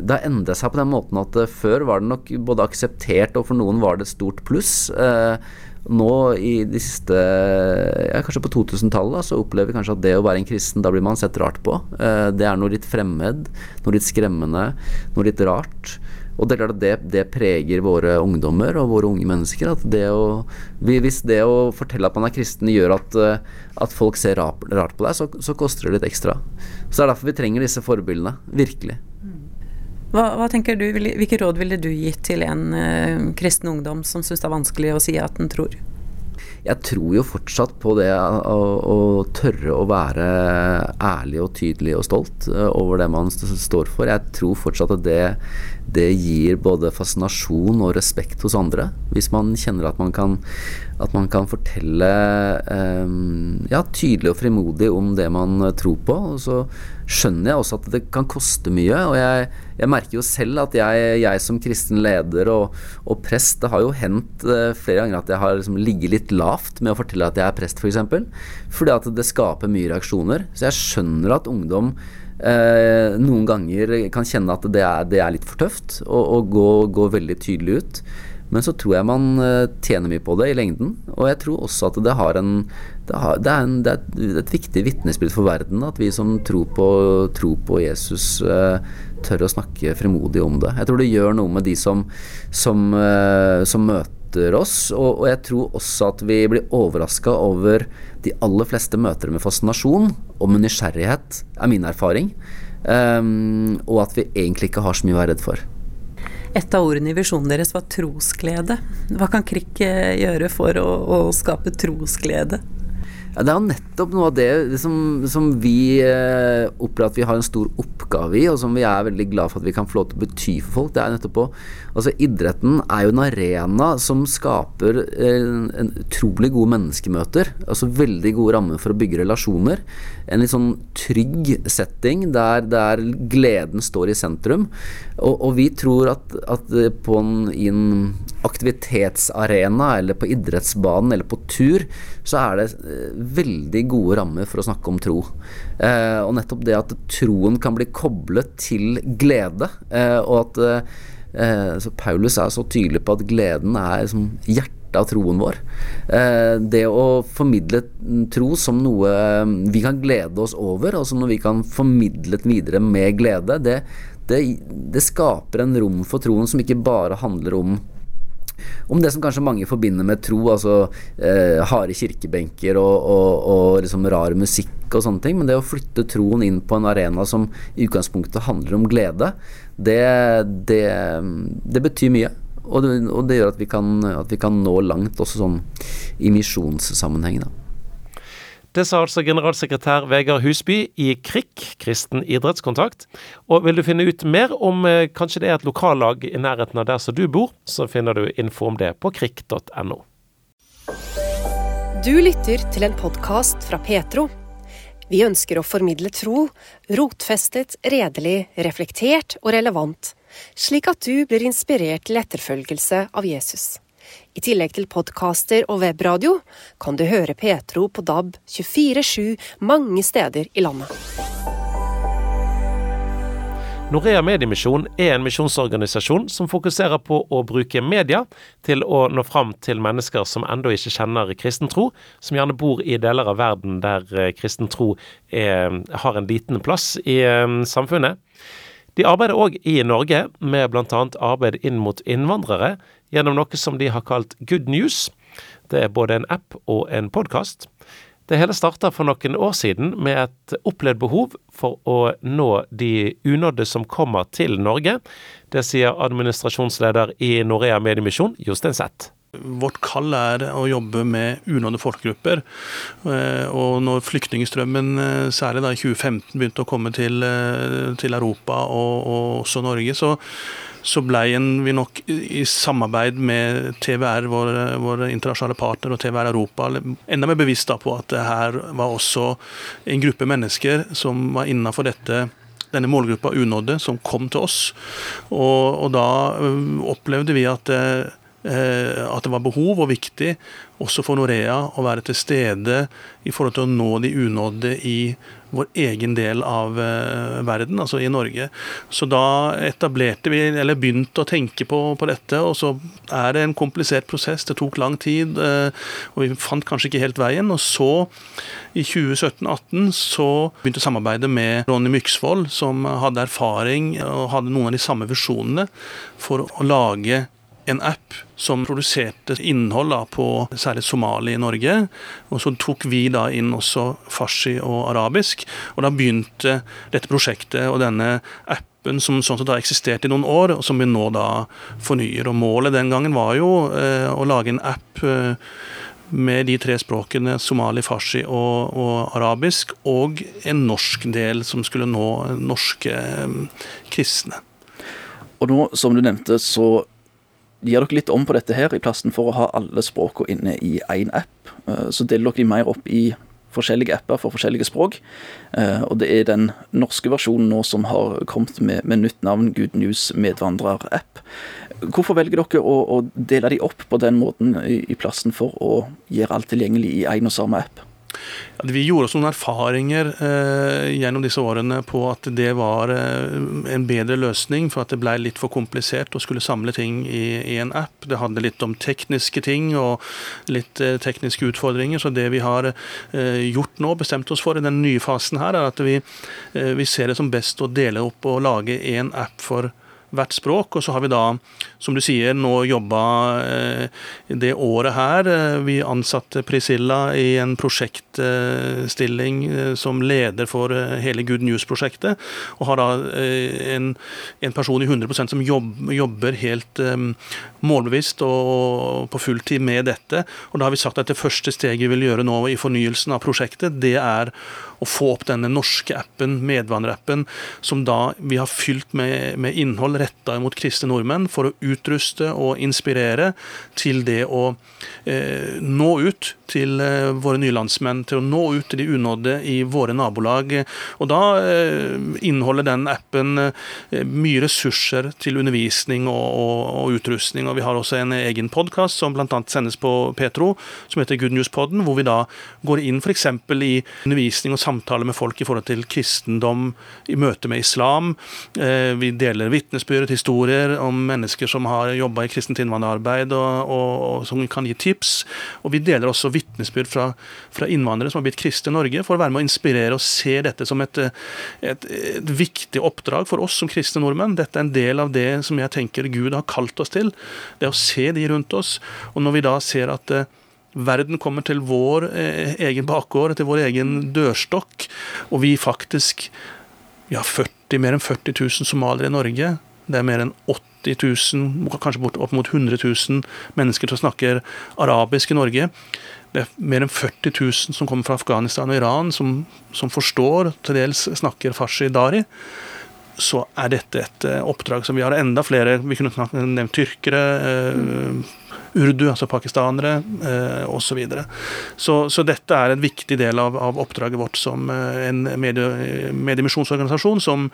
Det har endret seg på den måten at før var det nok både akseptert, og for noen var det et stort pluss. Eh, nå i de siste ja, Kanskje på 2000-tallet så opplever vi kanskje at det å være en kristen, da blir man sett rart på. Eh, det er noe litt fremmed, noe litt skremmende, noe litt rart. Og det, det, det, preger våre ungdommer og våre unge mennesker. At det å, hvis det å fortelle at man er kristen gjør at, eh, at folk ser rart på deg, så, så, koster det litt ekstra. Så det er derfor vi trenger disse forbildene. Virkelig. Hva, hva, tenker du, Hvilke råd ville du gitt til en uh, kristen ungdom som syns det er vanskelig å si at den tror? Jeg tror jo fortsatt på det å, å tørre å være ærlig og tydelig og stolt uh, over det man står for. Jeg tror fortsatt at det, det gir både fascinasjon og respekt hos andre. Hvis man kjenner at man kan, at man kan fortelle um, ja, tydelig og frimodig om det man tror på. Og så skjønner jeg også at det kan koste mye. Og jeg, jeg merker jo selv at jeg, jeg som kristen leder og, og, prest Det har jo hendt uh, flere ganger at jeg har liksom ligget litt lavt med å fortelle at jeg er prest, f.eks. For fordi at det skaper mye reaksjoner. Så jeg skjønner at ungdom uh, noen ganger kan kjenne at det er, det er litt for tøft å gå, gå veldig tydelig ut. Men så tror jeg man eh, tjener mye på det i lengden. Og jeg tror også at det, har en, det, har, det, er, en, er, et viktig vitnesbyrd for verden at vi som tror på, tror på Jesus, eh, tør å snakke fremodig om det. Jeg tror det gjør noe med de som, som, eh, som møter oss. Og, og, jeg tror også at vi blir overraska over de aller fleste møter med fascinasjon og med nysgjerrighet, er min erfaring. Um, og at vi egentlig ikke har så mye å være redd for. Et av ordene i visjonen deres var trosglede. Hva kan KRIK eh, gjøre for å, å skape trosglede? Ja, det er jo nettopp noe av det som, som vi eh, opplever at vi har en stor oppgave i, og som vi er veldig glad for at vi kan få lov til å bety for folk. Det er nettopp å Altså, idretten er jo en arena som skaper eh, en utrolig gode menneskemøter. Altså veldig gode rammer for å bygge relasjoner. En litt sånn trygg setting der, der gleden står i sentrum. Og, og vi tror at, at på en, i en aktivitetsarena eller på idrettsbanen eller på tur, så er det eh, veldig gode rammer for å snakke om tro. Eh, og nettopp det at troen kan bli koblet til glede, eh, og at eh, så Paulus er så tydelig på at gleden er liksom hjertet av troen vår. Eh, det å formidle tro som noe vi kan glede oss over, og som noe vi kan formidle videre med glede, det, det, det skaper en rom for troen som ikke bare handler om om det som kanskje mange forbinder med tro, altså eh, harde kirkebenker og, og, og liksom rar musikk og sånne ting, men det å flytte troen inn på en arena som i utgangspunktet handler om glede, det, det, det betyr mye. Og det, og det, gjør at vi, kan, at vi kan nå langt også sånn i misjonssammenheng. da. Det sa altså generalsekretær Vegard Husby i KRIK, Kristen idrettskontakt. Og vil du finne ut mer om eh, kanskje det er et lokallag i nærheten av der som du bor, så finner du info om det på krik.no. Du lytter til en podkast fra Petro. Vi ønsker å formidle tro, rotfestet, redelig, reflektert og relevant, slik at du blir inspirert til etterfølgelse av Jesus. I tillegg til podkaster og webradio kan du høre Petro på DAB 24-7 mange steder i landet. Norea Mediemisjon er en misjonsorganisasjon som fokuserer på å bruke media til å nå fram til mennesker som ennå ikke kjenner kristen tro, som gjerne bor i deler av verden der eh, kristen tro har en liten plass i um, samfunnet. De arbeider òg i Norge med bl.a. arbeid inn mot innvandrere gjennom noe som de har kalt Good News. Det er både en app og en podkast. Det hele starta for noen år siden med et opplevd behov for å nå de unådde som kommer til Norge. Det sier administrasjonsleder i Norea Mediemisjon, Jostein Zett. Vårt kall er å jobbe med unådde folkegrupper. Eh, og når flyktningstrømmen, eh, særlig da i 2015, begynte å komme til, eh, til Europa og, og også Norge, så så ble vi nok i samarbeid med TVR, vår, vår internasjonale partner, og TVR Europa enda mer bevisst på at det her var også en gruppe mennesker som var innafor dette denne målgruppa unådde, som kom til oss. Og, og da opplevde vi at det, at det var behov og viktig også for Norea å være til stede i forhold til å nå de unådde i vår egen del av uh, verden, altså i Norge. Så da etablerte vi, eller begynte å tenke på, på, dette, og så er det en komplisert prosess. Det tok lang tid, uh, og vi fant kanskje ikke helt veien. Og så, i 2017-2018, så begynte samarbeidet med Ronny Myksvold, som hadde erfaring og hadde noen av de samme visjonene for å lage en app som produserte innhold da, på særlig somali i Norge. Og så tok vi da inn også farsi og arabisk. Og da begynte dette prosjektet og denne appen som sånn sett har eksistert i noen år, og som vi nå da fornyer. Og målet den gangen var jo eh, å lage en app eh, med de tre språkene somali, farsi og, og, arabisk, og en norsk del som skulle nå norske eh, kristne. Og nå, som du nevnte, så gir dere litt om på dette her, i plassen for å ha alle språkene inne i én app. Eh, så deler dere de mer opp i forskjellige apper for forskjellige språk. Eh, og det er den norske versjonen nå som har kommet med, med nytt navn, Good News medvandrer-app. Hvorfor velger dere å, å, dele de opp på den måten i, i plassen for å gjøre alt tilgjengelig i én og samme app? Vi gjorde oss noen erfaringer eh, gjennom disse årene på at det var eh, en bedre løsning, for at det ble litt for komplisert å skulle samle ting i, i en app. Det handler litt om tekniske ting og litt eh, tekniske utfordringer. Så det vi har eh, gjort nå, bestemt oss for i den nye fasen her, er at vi, eh, vi ser det som best å dele opp og lage én app for hvert språk. Og så har vi da, som du sier, nå jobba eh, det året her. Eh, vi ansatte Priscilla i en prosjektstilling eh, som leder for hele Good News-prosjektet. Og har da en, en, person i 100% som jobber helt målbevisst og på fulltid med dette. Og da har vi sagt at det første steget vi vil gjøre nå i fornyelsen av prosjektet, det er å få opp denne norske appen, medvandrerappen, som da vi har fylt med, med innhold retta mot kristne nordmenn, for å utruste og inspirere til det å eh, nå ut til eh, våre nye landsmenn, til å nå ut til de unådde i våre nabolag. Og da eh, inneholder den appen eh, mye ressurser til undervisning og, og, og utrustning. Og vi har også en egen podkast som bl.a. sendes på Petro, som heter Good News-podden, hvor vi da går inn f.eks. i undervisning og samtale med folk i forhold til kristendom i møte med islam. Eh, vi deler vitnesbyrd, historier om mennesker som har jobba i kristent innvandrerarbeid og, og, og, som kan gi tips. Og vi deler også vitnesbyrd fra, fra, innvandrere som har blitt kristne i Norge, for å være med å inspirere og se dette som et, et, et viktig oppdrag for oss som kristne nordmenn. Dette er en del av det som jeg tenker Gud har kalt oss til. Det å se de rundt oss. Og når vi da ser at eh, verden kommer til vår eh, egen bakgård, til vår egen dørstokk, og vi faktisk ja, 40, mer enn 40 000 somaliere i Norge. Det er mer enn 80 000, kanskje opp mot 100 000 mennesker som snakker arabisk i Norge. Det er mer enn 40 000 som kommer fra Afghanistan og Iran, som, som forstår, til dels snakker farsi dari. Så er dette et eh, oppdrag som vi har enda flere Vi kunne nevnt tyrkere, eh, urdu, altså pakistanere eh, osv. Så, videre. så Så dette er en viktig del av, av oppdraget vårt som eh, en medie, mediemisjonsorganisasjon som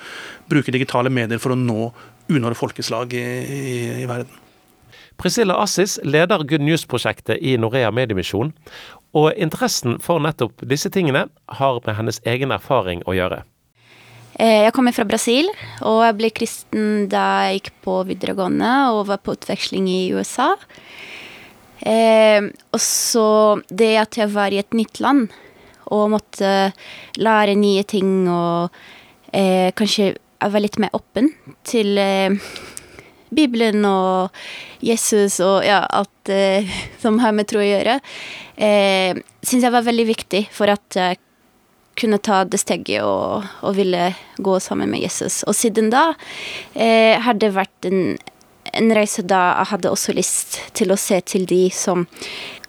bruker digitale medier for å nå unådde folkeslag i, i, i verden. Priscilla Assis leder Good News-prosjektet i Norea Mediemisjon, og interessen for nettopp disse tingene har med hennes egen erfaring å gjøre. Eh, jeg kommer fra Brasil, og jeg ble kristen da jeg gikk på videregående og var på utveksling i USA. Eh, og så det at jeg var i et nytt land og måtte lære nye ting og eh, kanskje jeg var litt mer åpen til Bibelen og Jesus og ja, alt eh, [laughs] som har med tro å gjøre, eh, syns jeg var veldig viktig for at jeg kunne ta det steget og, og, ville gå sammen med Jesus. Og siden da eh, har det vært en, en, reise da jeg hadde også lyst til å se til de som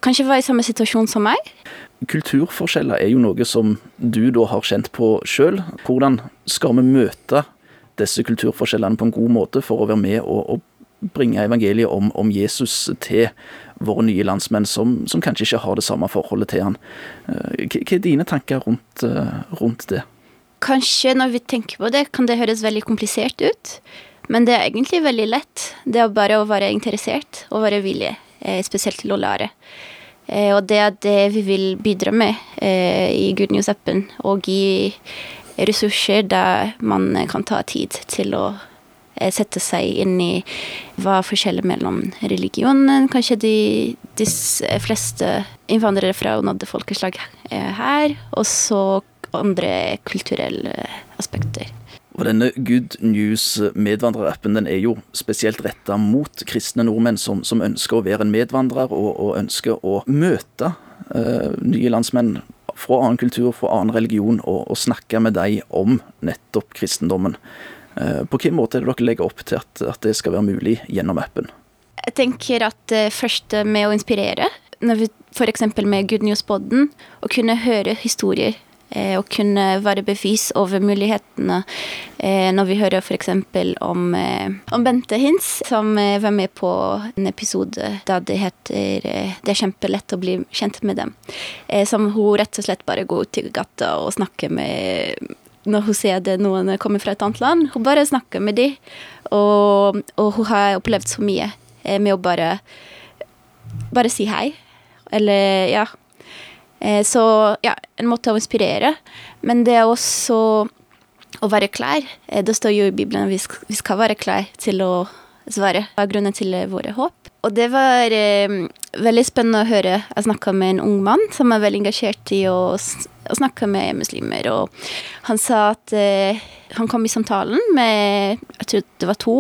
kanskje var i samme situasjon som meg. Kulturforskjeller er jo noe som du da har kjent på sjøl. Hvordan skal vi møte disse kulturforskjellene på en god måte for å være med og, og bringe evangeliet om, om Jesus til våre nye landsmenn som, som, kanskje ikke har det samme forholdet til han. Eh, hva er dine tanker rundt, eh, rundt, det? Kanskje når vi tenker på det, kan det høres veldig komplisert ut. Men det er egentlig veldig lett. Det er bare å være interessert og være villig, eh, spesielt til å lære. Og det er det vi vil bidra med i Good News-appen. Og gi ressurser der man kan ta tid til å sette seg inn i hva forskjellen mellom religionen. Kanskje de, de fleste innvandrere fra unådde folkeslag er her. Og så andre kulturelle aspekter. Og denne Good News medvandrerappen den er jo spesielt retta mot kristne nordmenn som, som, ønsker å være en medvandrer og, og ønsker å møte uh, nye landsmenn fra annen kultur, fra annen religion, og, og snakke med dem om nettopp kristendommen. Eh, på hvilken måte er det dere legger opp til at, at det skal være mulig gjennom appen? Jeg tenker at uh, først med å inspirere, f.eks. med Good News-poden, å kunne høre historier eh, og kunne være bevis over mulighetene eh, når vi hører f.eks. Om, eh, om Bente Hins, som eh, var med på en episode da det heter 'Det er kjempelett å bli kjent med dem'. som hun rett og slett bare går ut i gata og snakker med når hun ser det noen kommer fra et annet land. Hun bare snakker med dem, og, og, hun har opplevd så mye eh, med å bare bare si hei. Eller ja. Eh, så ja, en måte å inspirere. Men det er også å være klar. Eh, det står jo i Bibelen at vi skal være klar til å svare. Det er grunnen til våre håp? Og det var eh, veldig spennende å høre. Jeg snakka med en ung mann som er veldig engasjert i å og snakka med muslimer. Og han sa at eh, han kom i samtalen med jeg tror det var to.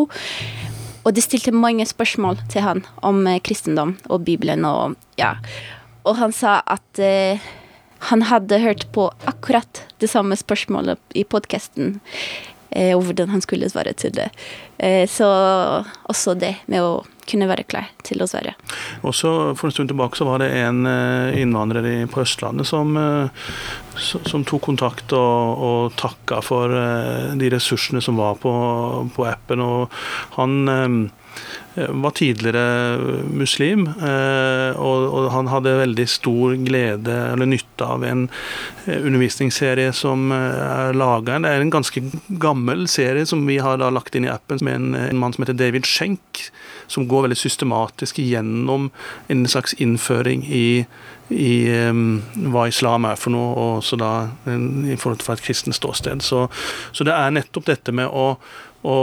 Og de stilte mange spørsmål til han om eh, kristendom og Bibelen. Og, ja. og han sa at eh, han hadde hørt på akkurat det samme spørsmålet i podkasten Eh, og hvordan han skulle svare til det. Eh, så også det med å kunne være klar til å svare. Også For en stund tilbake så var det en eh, innvandrer på Østlandet som, som tok kontakt og, og takka for de ressursene som var på, på appen. og han Eh, var tidligere muslim, eh, og han hadde veldig stor glede eller nytte av en eh, undervisningsserie som er laga. Det er en ganske gammel serie som vi har lagt inn i appen med en, mann som heter David Schenk, som går veldig systematisk gjennom en slags innføring i i um, hva islam er for noe, og også da i forhold til et kristent ståsted. Så, så, det er nettopp dette med å, å,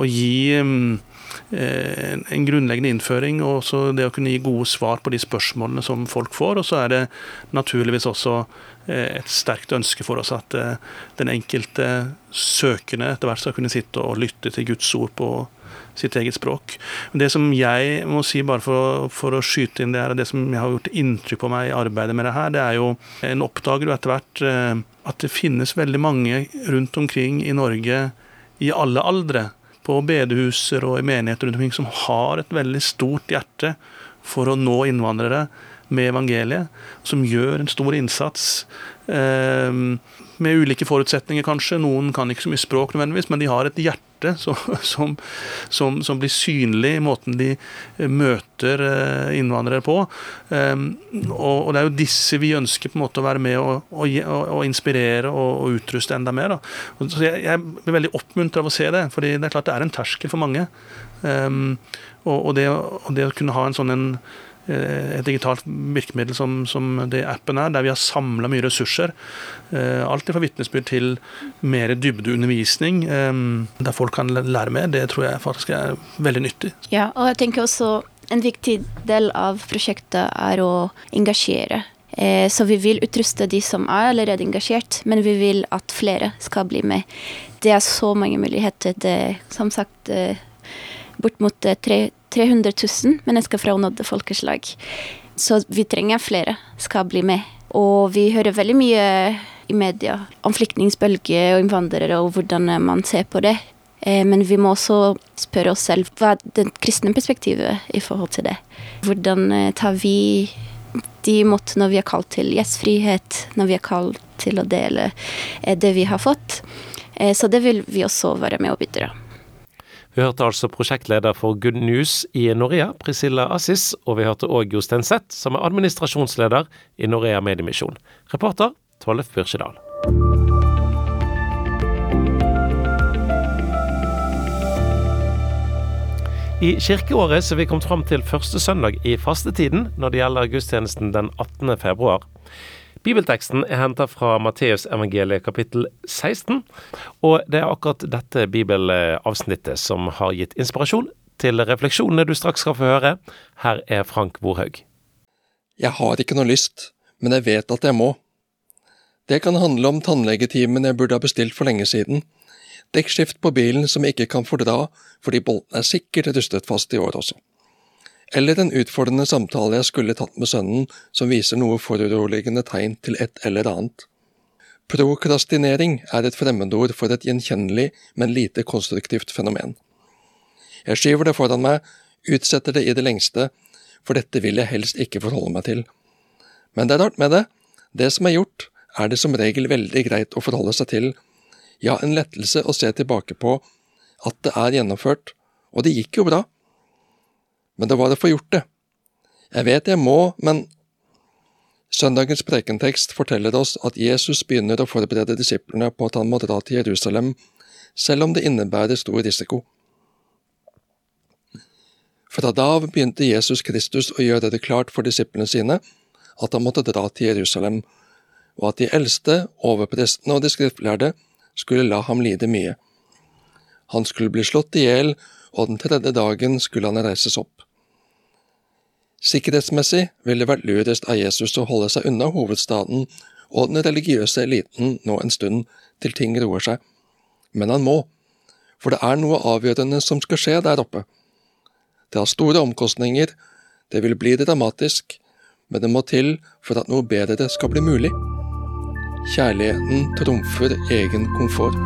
å gi um, Eh, en grunnleggende innføring og også det å kunne gi gode svar på de spørsmålene som folk får. Og så er det naturligvis også eh, et sterkt ønske for oss at eh, den enkelte søkende etter hvert skal kunne sitte og lytte til Guds ord på sitt eget språk. Det som jeg må si, bare for, for å skyte inn det her, det som jeg har gjort inntrykk på meg i arbeidet med det her, det er jo En oppdager jo etter hvert at det finnes veldig mange rundt omkring i Norge i alle aldre på bedehuser og i menigheter rundt omkring som har et veldig stort hjerte for å nå innvandrere med evangeliet, som gjør en stor innsats. Eh, med ulike forutsetninger, kanskje. Noen kan ikke så mye språk nødvendigvis, men de har et hjerte [laughs] som, som, som, som blir synlig i måten de eh, møter eh, innvandrere på. Ehm, og, det er jo disse vi ønsker på en måte å være med og, og, og inspirere og, og, utruste enda mer. Så jeg, jeg blir veldig oppmuntret av å se det, fordi det er klart det er en terskel for mange. Um, og, det, det, å kunne ha en sånn en et digitalt virkemiddel som, som, det appen er, der vi har samla mye ressurser. Eh, alt fra vitnesbyrd til mer dybdeundervisning, eh, der folk kan lære mer. Det tror jeg faktisk er veldig nyttig. Ja, og jeg tenker også en viktig del av prosjektet er å engasjere. Så vi vil utruste de som er allerede engasjert, men vi vil at flere skal bli med. Det er så mange muligheter. Det er som sagt bort mot 300 000 mennesker fra unådde folkeslag. Så vi trenger flere skal bli med. Og vi hører veldig mye i media om flyktningbølge og innvandrere og hvordan man ser på det. Eh, men vi må også spørre oss selv hva er det kristne perspektivet i forhold til det. Hvordan eh, tar vi de imot når vi er kalt til gjestfrihet, når vi er kalt til å dele eh, det vi har fått. Så det vil vi også være med og bidra. Vi hørte altså prosjektleder for Good News i Norea, Priscilla Assis, og vi hørte òg Jostein Zett, som er administrasjonsleder i Norea Mediemisjon. Reporter Tollef Byrkjedal. I kirkeåret så er vi kommet fram til første søndag i fastetiden når det gjelder gudstjenesten den 18. februar. Bibelteksten er henta fra Matteusevangeliet kapittel 16, og det er akkurat dette bibelavsnittet som har gitt inspirasjon til refleksjonene du straks skal få høre. Her er Frank Borhaug. Jeg har ikke noe lyst, men jeg vet at jeg må. Det kan handle om tannlegetimen jeg burde ha bestilt for lenge siden, dekkskift på bilen som jeg ikke kan fordra fordi bolten er sikkert rustet fast i år også eller en utfordrende samtale jeg skulle tatt med sønnen som viser noe foruroligende tegn til et eller annet. Prokrastinering er et fremmedord for et gjenkjennelig, men lite konstruktivt fenomen. Jeg skyver det foran meg, utsetter det i det lengste, for dette vil jeg helst ikke forholde meg til. Men det er rart med det, det som er gjort, er det som regel veldig greit å forholde seg til, ja, en lettelse å se tilbake på at det er gjennomført, og det gikk jo bra men det var å få gjort det. Jeg vet jeg må, men Søndagens prekentekst forteller oss at Jesus begynner å forberede disiplene på at han må dra til Jerusalem, selv om det innebærer stor risiko. Fra da av begynte Jesus Kristus å gjøre det klart for disiplene sine at han måtte dra til Jerusalem, og at de eldste, overprestene og de skriftlærde skulle la ham lide mye. Han skulle bli slått i hjel, og den tredje dagen skulle han reises opp. Sikkerhetsmessig ville det vært lurest av Jesus å holde seg unna hovedstaden og den religiøse eliten nå en stund til ting roer seg. Men han må, for det er noe avgjørende som skal skje der oppe. Det har store omkostninger, det vil bli dramatisk, men det må til for at noe bedre skal bli mulig. Kjærligheten trumfer egen komfort.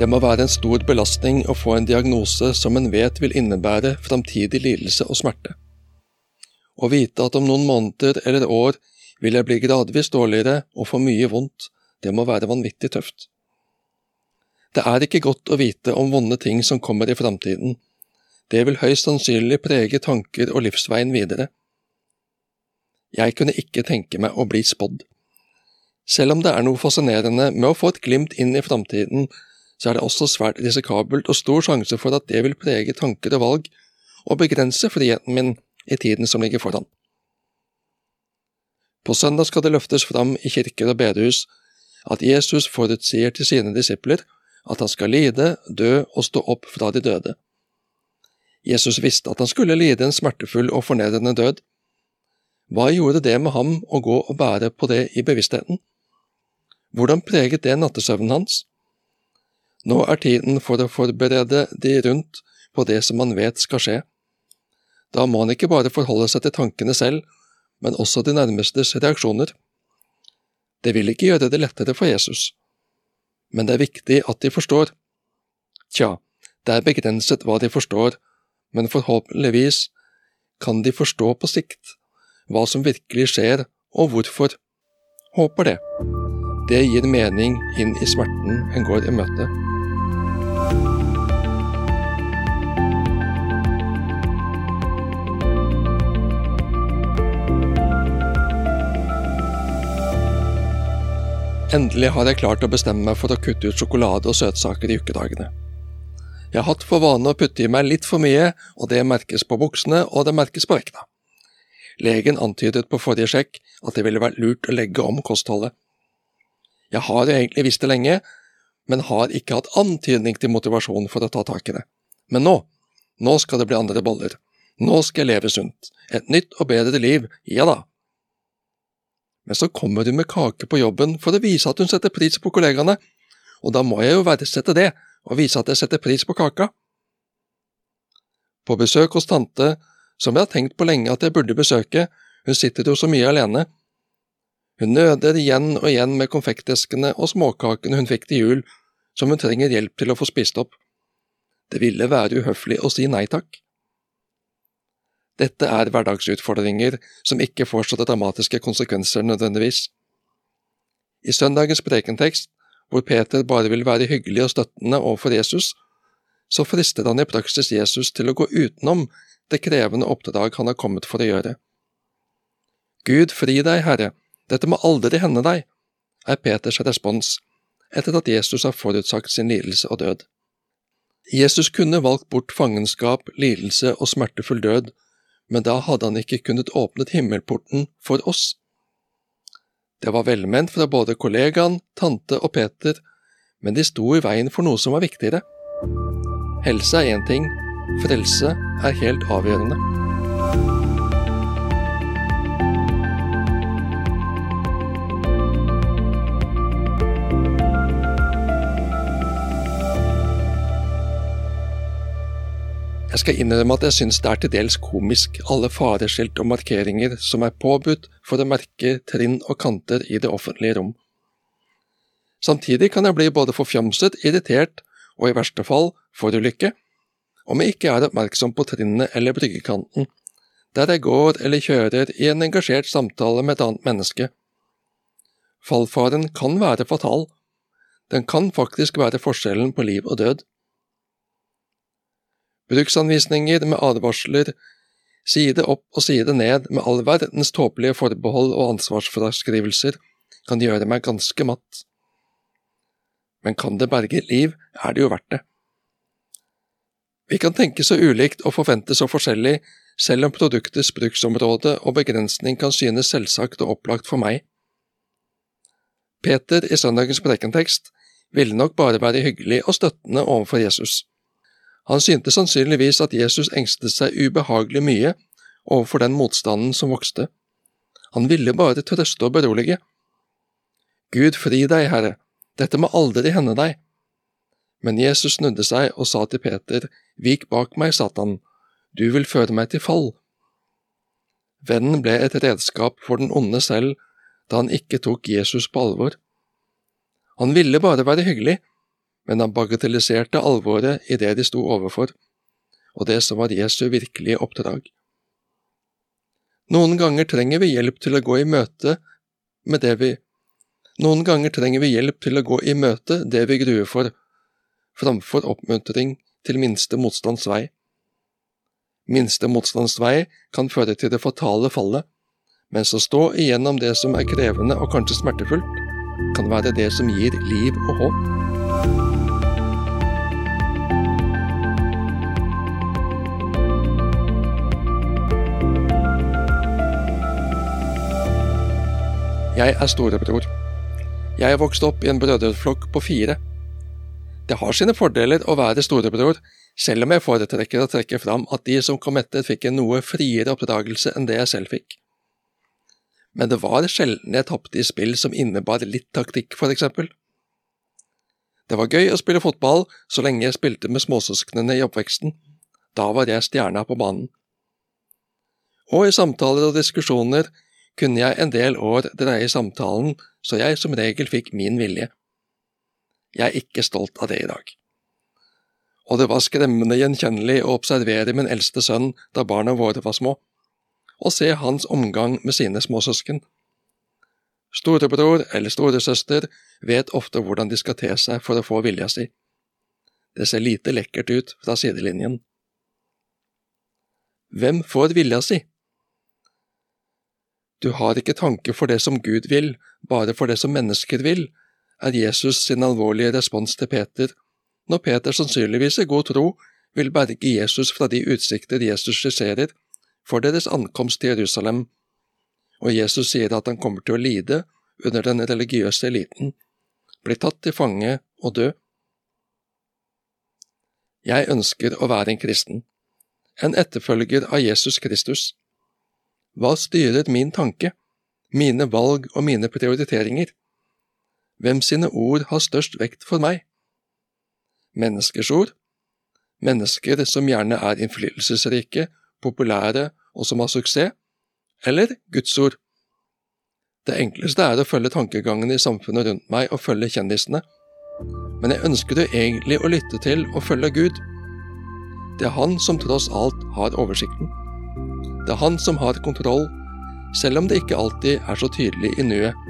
Det må være en stor belastning å få en diagnose som en vet vil innebære framtidig lidelse og smerte. Å vite at om noen måneder eller år vil jeg bli gradvis dårligere og få mye vondt, det må være vanvittig tøft. Det er ikke godt å vite om vonde ting som kommer i framtiden. Det vil høyst sannsynlig prege tanker og livsveien videre. Jeg kunne ikke tenke meg å bli spådd. Selv om det er noe fascinerende med å få et glimt inn i framtiden, så er det også svært risikabelt og stor sjanse for at det vil prege tanker og valg, og begrense friheten min i tiden som ligger foran. På søndag skal det løftes fram i kirker og bedehus at Jesus forutsier til sine disipler at han skal lide, dø og stå opp fra de døde. Jesus visste at han skulle lide en smertefull og fornedrende død. Hva gjorde det med ham å gå og bære på det i bevisstheten? Hvordan preget det nattesøvnen hans? Nå er tiden for å forberede de rundt på det som man vet skal skje. Da må han ikke bare forholde seg til tankene selv, men også de nærmestes reaksjoner. Det vil ikke gjøre det lettere for Jesus, men det er viktig at de forstår. Tja, det er begrenset hva de forstår, men forhåpentligvis kan de forstå på sikt hva som virkelig skjer og hvorfor. Håper det. Det gir mening inn i smerten en går i møte. Endelig har jeg klart å bestemme meg for å kutte ut sjokolade og søtsaker i ukedagene. Jeg har hatt for vane å putte i meg litt for mye, og det merkes på buksene, og det merkes på vekta. Legen antydet på forrige sjekk at det ville vært lurt å legge om kostholdet. Jeg har jo egentlig visst det lenge, men har ikke hatt antydning til motivasjon for å ta tak i det. Men nå, nå skal det bli andre boller. Nå skal jeg leve sunt. Et nytt og bedre liv, ja da. Men så kommer hun med kake på jobben for å vise at hun setter pris på kollegaene, og da må jeg jo verdsette det og vise at jeg setter pris på kaka. På besøk hos tante, som jeg har tenkt på lenge at jeg burde besøke, hun sitter jo så mye alene. Hun nøder igjen og igjen med konfekteskene og småkakene hun fikk til jul, som hun trenger hjelp til å få spist opp. Det ville være uhøflig å si nei takk. Dette er hverdagsutfordringer som ikke får så dramatiske konsekvenser nødvendigvis. I søndagens prekentekst, hvor Peter bare vil være hyggelig og støttende overfor Jesus, så frister han i praksis Jesus til å gå utenom det krevende oppdrag han har kommet for å gjøre. Gud fri deg, Herre, dette må aldri hende deg, er Peters respons etter at Jesus har forutsagt sin lidelse og død. Jesus kunne valgt bort fangenskap, lidelse og smertefull død men da hadde han ikke kunnet åpnet himmelporten for oss. Det var velment fra både kollegaen, tante og Peter, men de sto i veien for noe som var viktigere. Helse er én ting, frelse er helt avgjørende. Jeg skal innrømme at jeg synes det er til dels komisk, alle fareskilt og markeringer som er påbudt for å merke trinn og kanter i det offentlige rom. Samtidig kan jeg bli både forfjamset, irritert og i verste fall forulykke, om jeg ikke er oppmerksom på trinnet eller bryggekanten, der jeg går eller kjører i en engasjert samtale med et annet menneske. Fallfaren kan være fatal, den kan faktisk være forskjellen på liv og død. Bruksanvisninger med advarsler, side opp og side ned med all verdens tåpelige forbehold og ansvarsfraskrivelser kan gjøre meg ganske matt. Men kan det berge liv, er det jo verdt det. Vi kan tenke så ulikt og forvente så forskjellig, selv om produktets bruksområde og begrensning kan synes selvsagt og opplagt for meg. Peter i søndagens prekentekst ville nok bare være hyggelig og støttende overfor Jesus. Han syntes sannsynligvis at Jesus engstet seg ubehagelig mye overfor den motstanden som vokste. Han ville bare trøste og berolige. Gud fri deg, Herre, dette må aldri hende deg. Men Jesus snudde seg og sa til Peter, Vik bak meg, Satan, du vil føre meg til fall. Vennen ble et redskap for den onde selv da han ikke tok Jesus på alvor. Han ville bare være hyggelig, men han bagatelliserte alvoret i det de sto overfor, og det som var Jesu virkelige oppdrag. Noen ganger trenger vi hjelp til å gå i møte med det vi Noen ganger trenger vi hjelp til å gå i møte det vi gruer for, framfor oppmuntring til minste motstands vei. Minste motstands vei kan føre til det fatale fallet, mens å stå igjennom det som er krevende og kanskje smertefullt, kan være det som gir liv og håp. Jeg er storebror. Jeg er vokst opp i en brødreflokk på fire. Det har sine fordeler å være storebror, selv om jeg foretrekker å trekke fram at de som kom etter fikk en noe friere oppdragelse enn det jeg selv fikk. Men det var sjelden jeg tapte i spill som innebar litt taktikk, for eksempel. Det var gøy å spille fotball så lenge jeg spilte med småsøsknene i oppveksten. Da var jeg stjerna på banen. Og i samtaler og diskusjoner kunne jeg en del år dreie samtalen så jeg som regel fikk min vilje. Jeg er ikke stolt av det i dag. Og det var skremmende gjenkjennelig å observere min eldste sønn da barna våre var små, og se hans omgang med sine småsøsken. Storebror eller storesøster vet ofte hvordan de skal te seg for å få vilja si. Det ser lite lekkert ut fra sidelinjen. Hvem får vilja si? Du har ikke tanke for det som Gud vil, bare for det som mennesker vil, er Jesus sin alvorlige respons til Peter, når Peter sannsynligvis i god tro vil berge Jesus fra de utsikter Jesus skisserer for deres ankomst til Jerusalem, og Jesus sier at han kommer til å lide under den religiøse eliten, bli tatt til fange og dø. Jeg ønsker å være en kristen, en etterfølger av Jesus Kristus. Hva styrer min tanke, mine valg og mine prioriteringer? Hvem sine ord har størst vekt for meg? Menneskers ord? Mennesker som gjerne er innflytelsesrike, populære og som har suksess? Eller Guds ord? Det enkleste er å følge tankegangene i samfunnet rundt meg og følge kjendisene, men jeg ønsker jo egentlig å lytte til og følge Gud. Det er Han som tross alt har oversikten. Det er han som har kontroll, selv om det ikke alltid er så tydelig i nuet.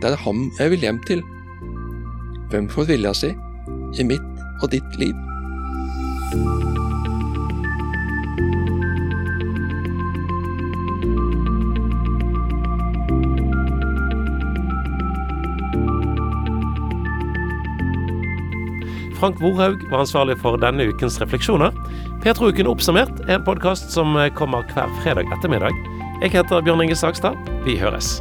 Det er ham jeg vil hjem til. Hvem får vilja si i mitt og ditt liv? Frank Vorhaug var ansvarlig for denne ukens refleksjoner. Petrouken oppsummert er en podkast som kommer hver fredag ettermiddag. Jeg heter Bjørn Inge Sagstad. Vi høres.